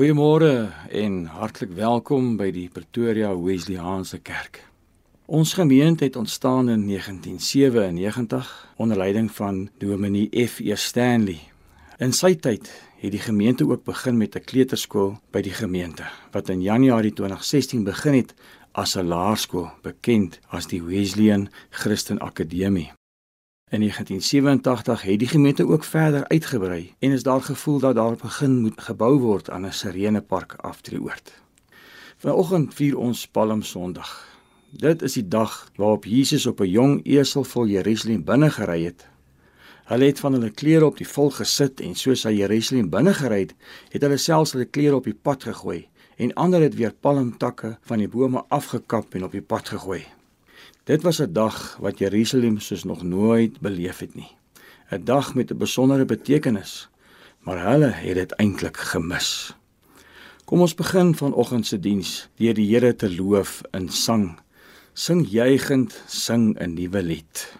Goeiemôre en hartlik welkom by die Pretoria Wesleyanse Kerk. Ons gemeente het ontstaan in 1997 onder leiding van Dominee F. E. Stanley. In sy tyd het die gemeente ook begin met 'n kleuterskool by die gemeente wat in Januarie 2016 begin het as 'n laerskool bekend as die Wesleyan Christen Akademie. In 1987 het die gemeente ook verder uitgebrei en is daar gevoel dat daar begin moet gebou word aan 'n Sirene Park aftreeoord. Vanoggend vier ons Palm Sondag. Dit is die dag waarop Jesus op 'n jong esel vol Jerusalem binne gery het. Hulle het van hulle klere op die volk gesit en soos hy Jerusalem binne gery het, het hulle selfs hulle klere op die pad gegooi en ander het weer palmtakke van die bome afgekap en op die pad gegooi. Dit was 'n dag wat Jerusalem soos nog nooit beleef het nie. 'n Dag met 'n besondere betekenis, maar hulle het dit eintlik gemis. Kom ons begin vanoggend se diens deur die Here te loof in sang. Sing juigend, sing 'n nuwe lied.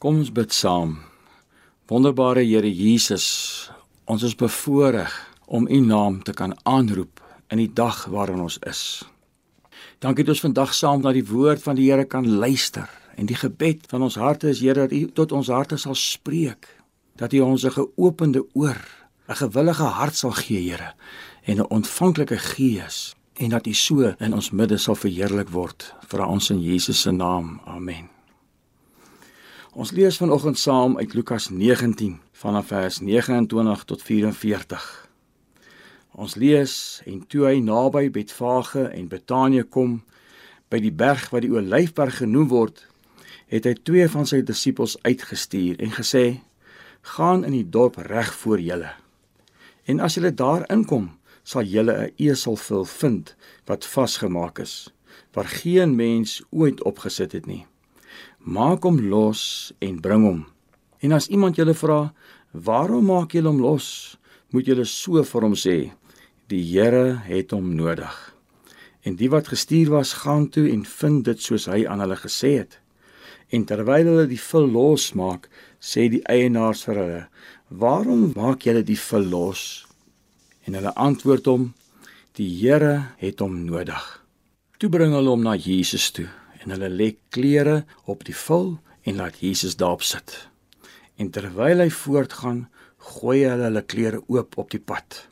Kom ons bid saam. Wonderbare Here Jesus, ons is bevoorreg om U naam te kan aanroep in die dag waarin ons is. Dankie dat ons vandag saam na die woord van die Here kan luister en die gebed van ons harte is Here dat U tot ons harte sal spreek, dat U ons 'n geopende oor, 'n gewillige hart sal gee, Here, en 'n ontvanklike gees en dat U so in ons midde sal verheerlik word vir ons in Jesus se naam. Amen. Ons lees vanoggend saam uit Lukas 19 vanaf vers 29 tot 44. Ons lees en toe hy naby Betfage en Betanië kom by die berg wat die Olyfberg genoem word, het hy twee van sy disippels uitgestuur en gesê: "Gaan in die dorp reg voor julle. En as julle daar inkom, sal julle 'n eselvul vind wat vasgemaak is, waar geen mens ooit opgesit het nie." Maak hom los en bring hom. En as iemand julle vra, "Waarom maak julle hom los?" moet julle so vir hom sê, "Die Here het hom nodig." En die wat gestuur was, gaan toe en vind dit soos hy aan hulle gesê het. En terwyl hulle die vul losmaak, sê die eienaars vir hulle, "Waarom maak julle die vul los?" En hulle antwoord hom, "Die Here het hom nodig." Toe bring hulle hom na Jesus toe en hulle lê klere op die vul en laat Jesus daarop sit. En terwyl hy voortgaan, gooi hulle hulle klere oop op die pad.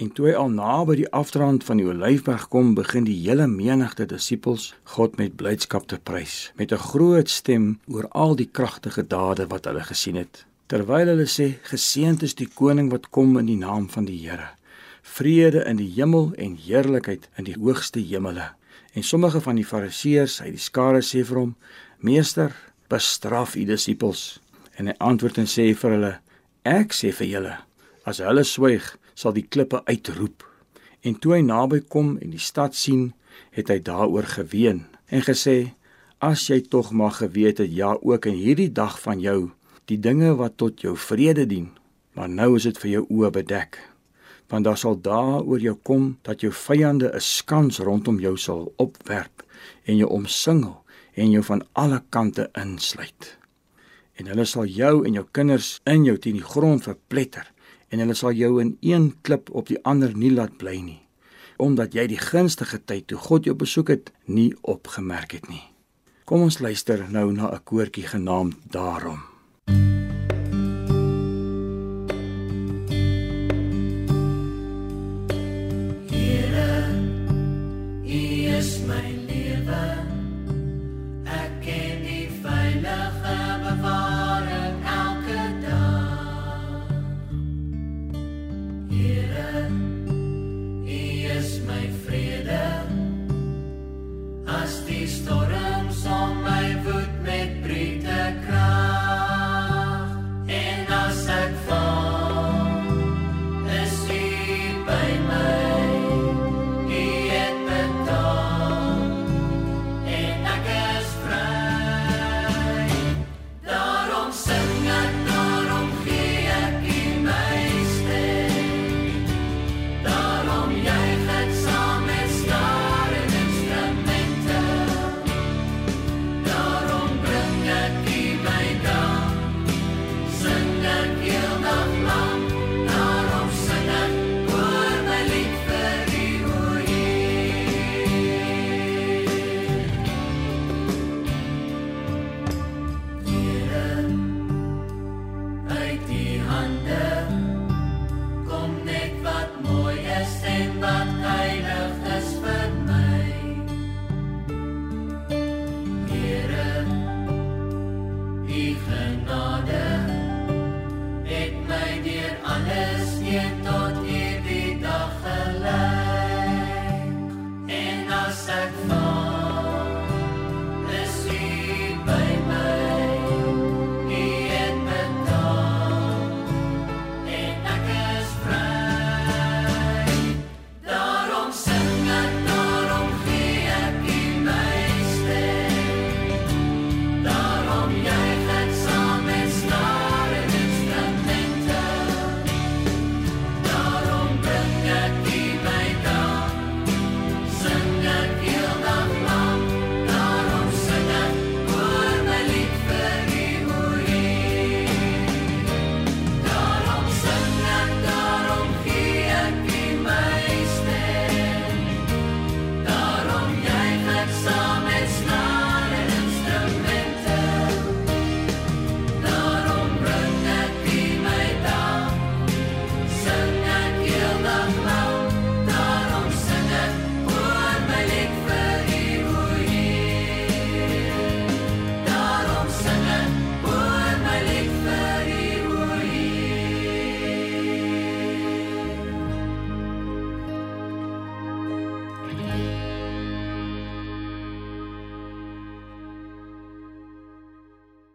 En toe hy al naby die afdrand van die Olyfberg kom, begin die hele menigte disippels God met blydskap te prys met 'n groot stem oor al die kragtige dade wat hulle gesien het. Terwyl hulle sê: "Geseënd is die koning wat kom in die naam van die Here. Vrede in die hemel en heerlikheid in die hoogste hemele." En sommige van die fariseërs uit die skare sê vir hom: "Meester, bestraf u disippels." En hy antwoord en sê vir hulle: "Ek sê vir julle, as hulle swyg, sal die klippe uitroep." En toe hy naby kom en die stad sien, het hy daaroor geween en gesê: "As jy tog maar geweet het ja ook in hierdie dag van jou, die dinge wat tot jou vrede dien, maar nou is dit vir jou oë bedek." Want daar sal dae oor jou kom dat jou vyande 'n skans rondom jou sal opwerp en jou omsingel en jou van alle kante insluit. En hulle sal jou en jou kinders in jou teen die grond verpletter en hulle sal jou in een klip op die ander nie laat bly nie omdat jy die gunstige tyd toe God jou besoek het nie opgemerk het nie. Kom ons luister nou na 'n koortjie genaamd Daarom.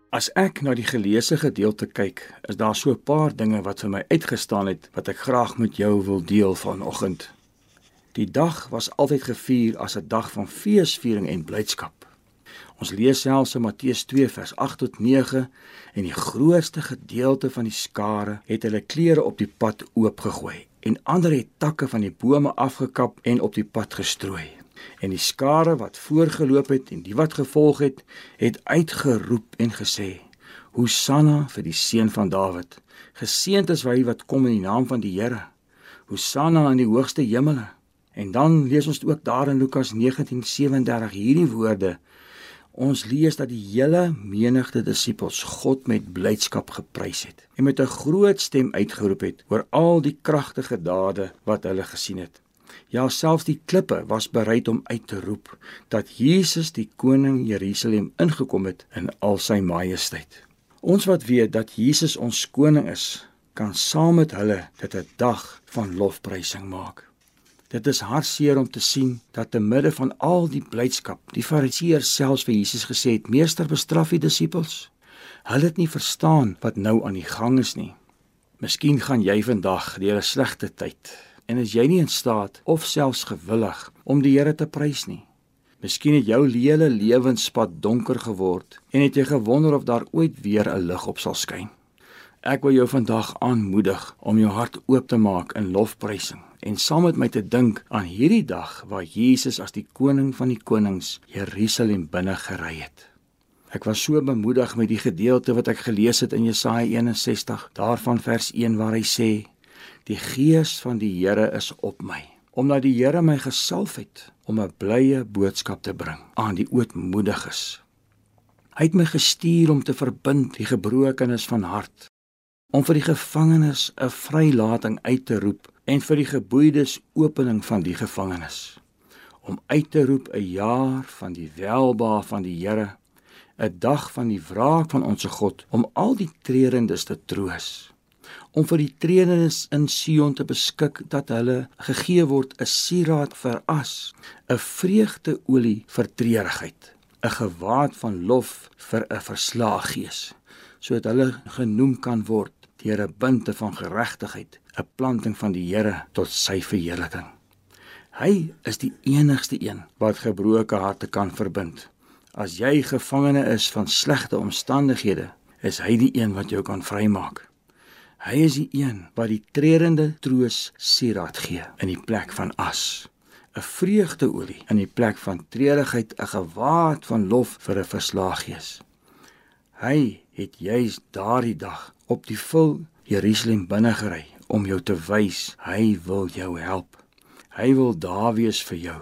As ek na die geleesde gedeelte kyk, is daar so 'n paar dinge wat vir my uitgestaan het wat ek graag met jou wil deel vanoggend. Die dag was altyd gevier as 'n dag van feesviering en blydskap. Ons lees selfs in Matteus 2 vers 8 tot 9 en die grootste gedeelte van die skare het hulle klere op die pad oopgegooi en ander het takke van die bome afgekap en op die pad gestrooi en die skare wat voorgeloop het en die wat gevolg het, het uitgeroep en gesê: Hosanna vir die seun van Dawid. Geseënd is hy wat kom in die naam van die Here. Hosanna in die hoogste hemele. En dan lees ons ook daar in Lukas 19:37 hierdie woorde. Ons lees dat die hele menigte disippels God met blydskap geprys het en met 'n groot stem uitgeroep het oor al die kragtige dade wat hulle gesien het. Ja, selfs die klippe was bereid om uit te roep dat Jesus die koning Jerusalem ingekom het in al sy majesteit. Ons wat weet dat Jesus ons koning is, kan saam met hulle dit 'n dag van lofprysing maak. Dit is hartseer om te sien dat te midde van al die blydskap, die Fariseërs selfs vir Jesus gesê het: "Meester, bestraf die disippels." Hulle het nie verstaan wat nou aan die gang is nie. Miskien gaan jy vandag deur 'n slegte tyd en is jy nie in staat of selfs gewillig om die Here te prys nie. Miskien het jou hele lewenspad donker geword en het jy gewonder of daar ooit weer 'n lig op sal skyn. Ek wil jou vandag aanmoedig om jou hart oop te maak in lofprysing en saam met my te dink aan hierdie dag waar Jesus as die koning van die konings Jerusalem binne gery het. Ek was so bemoedig met die gedeelte wat ek gelees het in Jesaja 61, daarvan vers 1 waar hy sê: Die gees van die Here is op my, omdat die Here my gesalf het om 'n blye boodskap te bring aan die ootmoediges. Hy het my gestuur om te verbind die gebrokenes van hart, om vir die gevangenes 'n vrylating uit te roep en vir die geboeides opening van die gevangenes, om uit te roep 'n jaar van die welba van die Here, 'n dag van die wraak van ons God om al die treurendes te troos om vir die treeners in Sion te beskik dat hulle gegee word 'n sieraad vir as, 'n vreugdeolie vir treurigheid, 'n gewaad van lof vir 'n verslae gees, sodat hulle genoem kan word deur 'n bunte van geregtigheid, 'n planting van die Here tot sy verheerliking. Hy is die enigste een wat gebroke harte kan verbind. As jy gevangene is van slegte omstandighede, is hy die een wat jou kan vrymaak. Hy is die een wat die treurende troos sieraad gee in die plek van as. 'n Vreugdeolie in die plek van treurigheid, 'n gewaad van lof vir 'n verslaaggees. Hy het juis daardie dag op die vul Jerusalem binne gery om jou te wys hy wil jou help. Hy wil daar wees vir jou.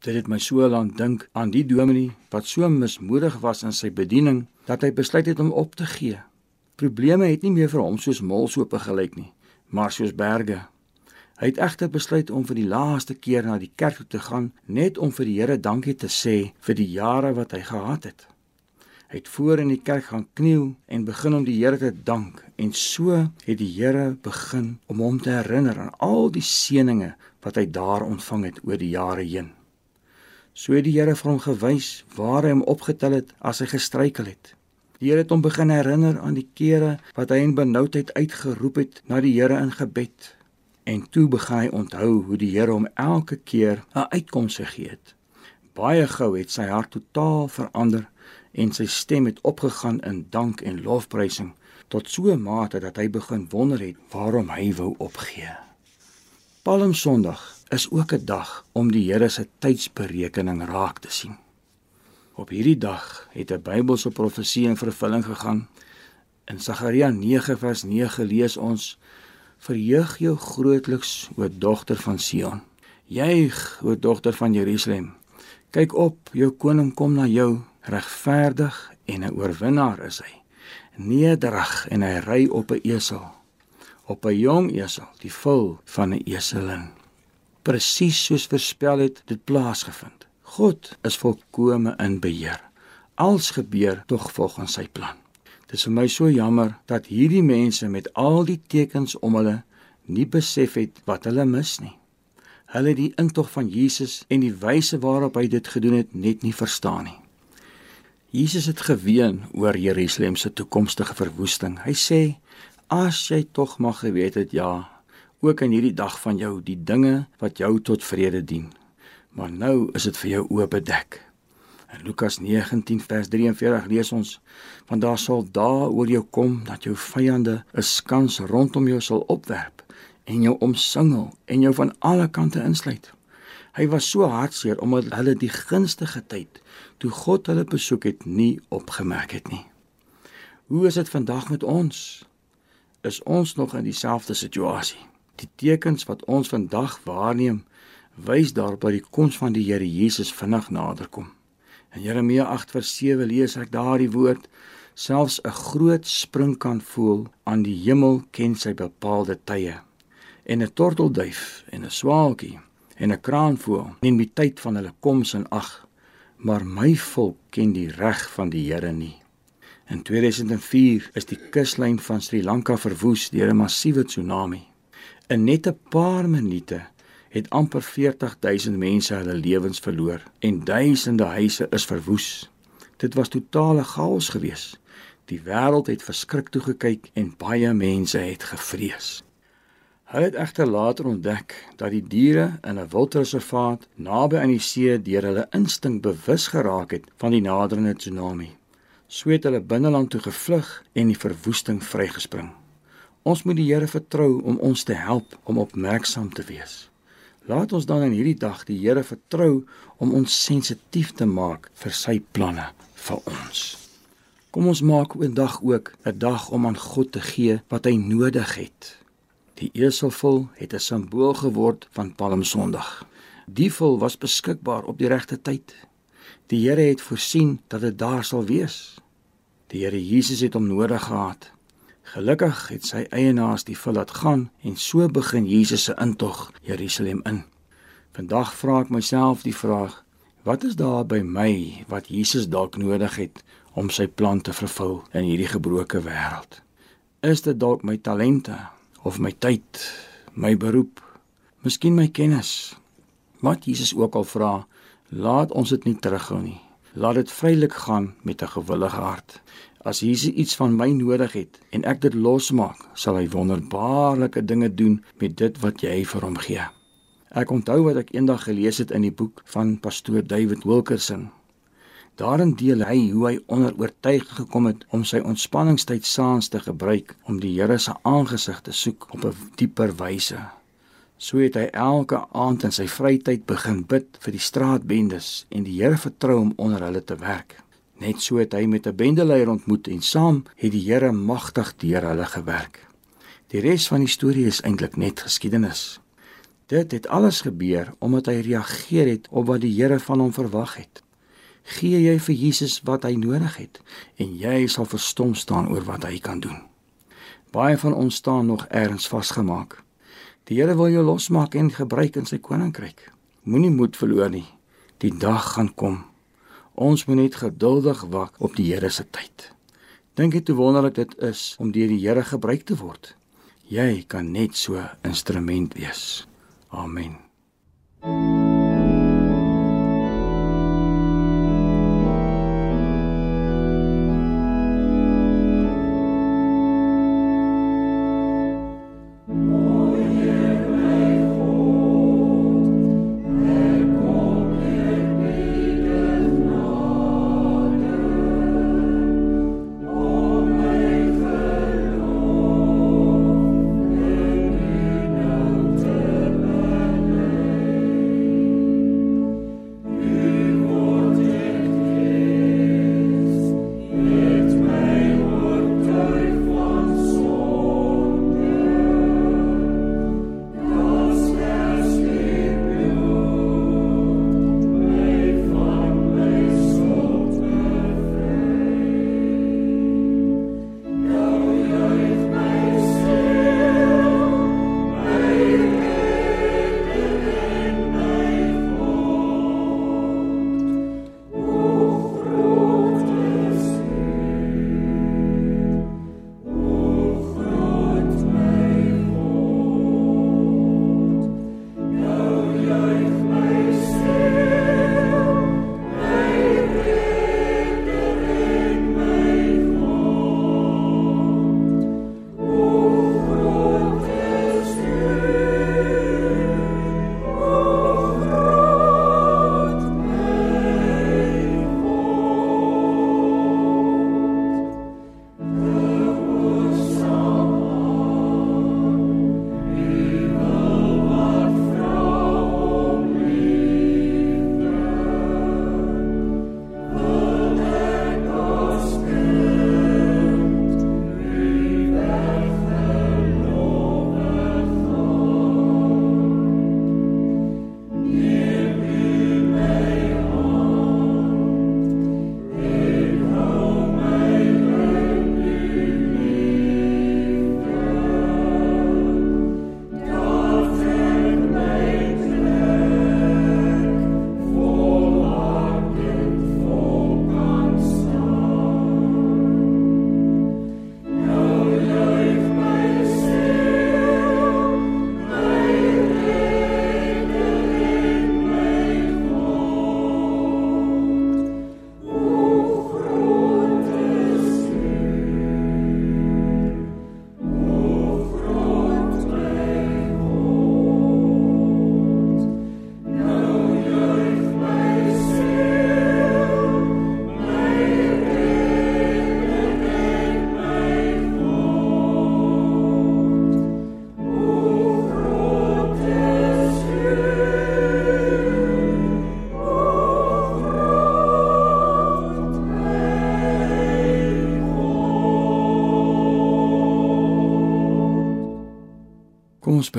Dit het my so lank dink aan die dominee wat so mismoedig was in sy bediening dat hy besluit het om op te gee Probleme het nie meer vir hom soos molsope gelyk nie, maar soos berge. Hy het egter besluit om vir die laaste keer na die kerk toe te gaan, net om vir die Here dankie te sê vir die jare wat hy gehad het. Hy het voor in die kerk gaan kniel en begin om die Here te dank en so het die Here begin om hom te herinner aan al die seënings wat hy daar ontvang het oor die jare heen. So het die Here vir hom gewys waar hy hom opgetel het as hy gestruikel het Die Here het hom begin herinner aan die kere wat hy in benoudheid uitgeroep het na die Here in gebed. En toe begin hy onthou hoe die Here hom elke keer 'n uitkoms gegee het. Baie gou het sy hart totaal verander en sy stem het opgegaan in dank en lofprysing tot so 'n mate dat hy begin wonder het waarom hy wou opgee. Palm Sondag is ook 'n dag om die Here se tydsberekening raak te sien. Op hierdie dag het 'n Bybelse profesie in vervulling gegaan. In Sagaria 9 vers 9 lees ons: Verheug jou grootliks, o dogter van Sion. Juig, o dogter van Jerusalem. Kyk op, jou koning kom na jou, regverdig en 'n oorwinnaar is hy. Nederig en hy ry op 'n esel, op 'n jong esel, die vul van 'n eselin. Presies soos voorspel het dit plaasgevind. God is volkome in beheer. Alles gebeur tog volgens sy plan. Dit is vir my so jammer dat hierdie mense met al die tekens om hulle nie besef het wat hulle mis nie. Hulle die intog van Jesus en die wyse waarop hy dit gedoen het net nie verstaan nie. Jesus het geween oor Jerusalem se toekomstige verwoesting. Hy sê: "As jy tog mag geweet het, ja, ook in hierdie dag van jou die dinge wat jou tot vrede dien. Maar nou is dit vir jou oop bedek." In Lukas 19 vers 43 lees ons: "Want daar sal dae oor jou kom dat jou vyande 'n skans rondom jou sal opwerp en jou omsingel en jou van alle kante insluit." Hy was so hartseer omdat hulle die gunstige tyd toe God hulle besoek het nie opgemerk het nie. Hoe is dit vandag met ons? Is ons nog in dieselfde situasie? Die tekens wat ons vandag waarneem, wys daarop dat die koms van die Here Jesus vinnig naderkom. In Jeremia 8:7 lees ek daardie voort: Selfs 'n groot spring kan voel aan die hemel ken sy bepaalde tye. En 'n tortelduif en 'n swaalkie en 'n kraanvoël neem die tyd van hulle koms in ag maar my volk ken die reg van die Here nie. In 2004 is die kuslyn van Sri Lanka verwoes deur 'n massiewe tsunami. In net 'n paar minute het amper 40000 mense hulle lewens verloor en duisende huise is verwoes. Dit was totale chaos geweest. Die wêreld het verskrik toe gekyk en baie mense het gevrees. Hulle het egter later ontdek dat die diere in 'n wildreservaat naby aan die see deur hulle instink bewus geraak het van die naderende tsunami. So het hulle binneland toe gevlug en die verwoesting vrygespring. Ons moet die Here vertrou om ons te help om opmerksaam te wees. Laat ons dan in hierdie dag die Here vertrou om ons sensitief te maak vir sy planne vir ons. Kom ons maak 'n dag ook 'n dag om aan God te gee wat hy nodig het. Die eselvul het 'n simbool geword van Palmsondag. Die vul was beskikbaar op die regte tyd. Die Here het voorsien dat dit daar sal wees. Die Here Jesus het hom nodig gehad. Gelukkig het sy eienaars die vul laat gaan en so begin Jesus se intog Jerusalem in. Vandag vra ek myself die vraag: Wat is daar by my wat Jesus dalk nodig het om sy plan te vervul in hierdie gebroke wêreld? Is dit dalk my talente, of my tyd, my beroep, miskien my kennis. Wat Jesus ook al vra, laat ons dit nie terughou nie. Laat dit vrylik gaan met 'n gewillige hart. As Jesus iets van my nodig het en ek dit losmaak, sal hy wonderbaarlike dinge doen met dit wat jy vir hom gee. Ek onthou wat ek eendag gelees het in die boek van pastoor David Wilkerson Daarin deel hy hoe hy onder oortuiging gekom het om sy ontspanningstyd saans te gebruik om die Here se aangesig te soek op 'n dieper wyse. So het hy elke aand in sy vrytyd begin bid vir die straatbendes en die Here vertrou om onder hulle te werk. Net so het hy met 'n bendeleier ontmoet en saam het die Here magtig deur hulle gewerk. Die res van die storie is eintlik net geskiedenis. Dit het alles gebeur omdat hy reageer het op wat die Here van hom verwag het gee jy vir Jesus wat hy nodig het en jy sal verstom staan oor wat hy kan doen. Baie van ons staan nog ergens vasgemaak. Die Here wil jou losmaak en gebruik in sy koninkryk. Moenie moed verloor nie. Die dag gaan kom. Ons moet net geduldig wag op die Here se tyd. Dink jy hoe wonderlik dit is om deur die Here gebruik te word? Jy kan net so instrument wees. Amen. thank you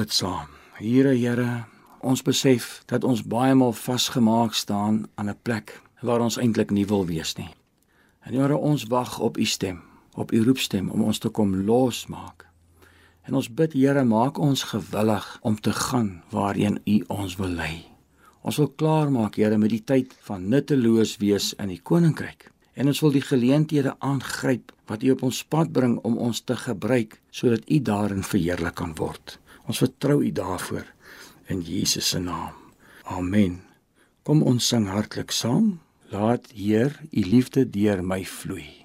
bid saam. Here Here, ons besef dat ons baie maal vasgemaak staan aan 'n plek waar ons eintlik nie wil wees nie. En Here, ons wag op u stem, op u roepstem om ons te kom losmaak. En ons bid Here, maak ons gewillig om te gaan waarheen u ons wil lei. Ons wil klaarmaak Here met die tyd van nutteloos wees in die koninkryk. En ons wil die geleenthede aangryp wat u op ons pad bring om ons te gebruik sodat u daarin verheerlik kan word. Ons vertrou u daarvoor in Jesus se naam. Amen. Kom ons sing hartlik saam. Laat Heer u liefde deur my vloei.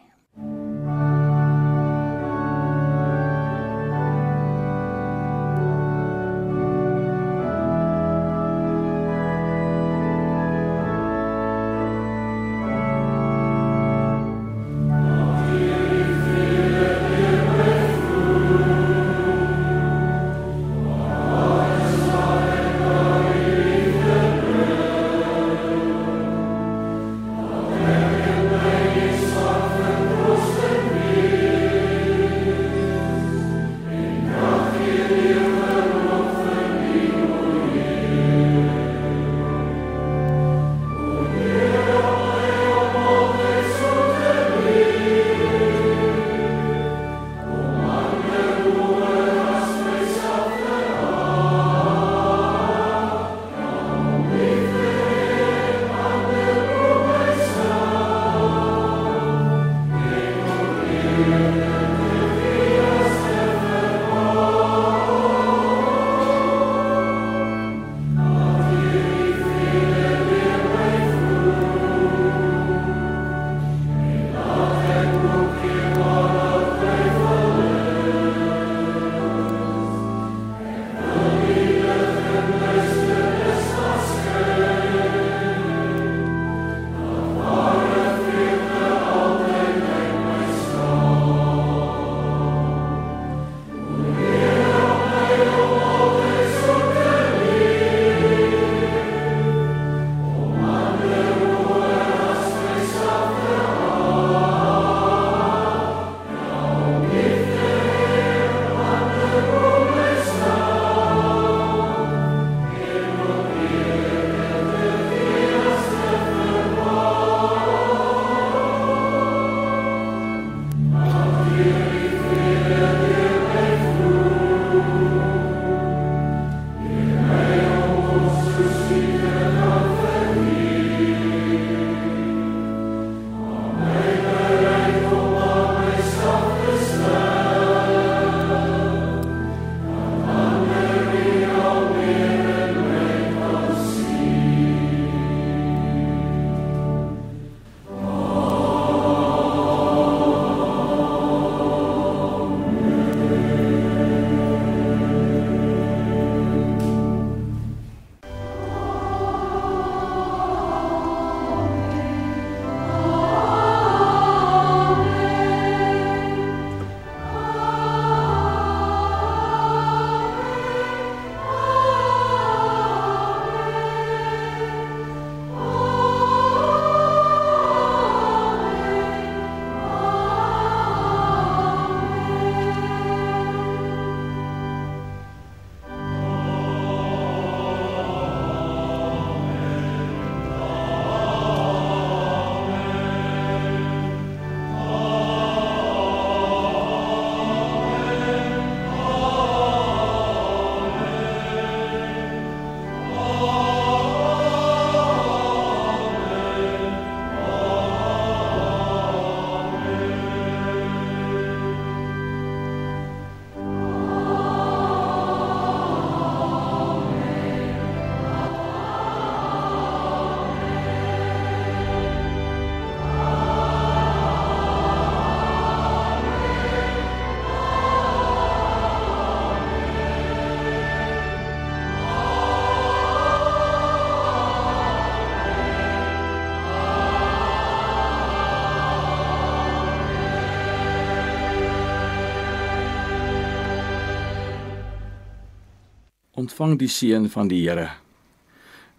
Ontvang die seën van die Here.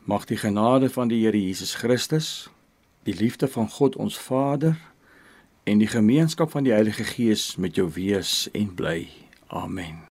Mag die genade van die Here Jesus Christus, die liefde van God ons Vader en die gemeenskap van die Heilige Gees met jou wees en bly. Amen.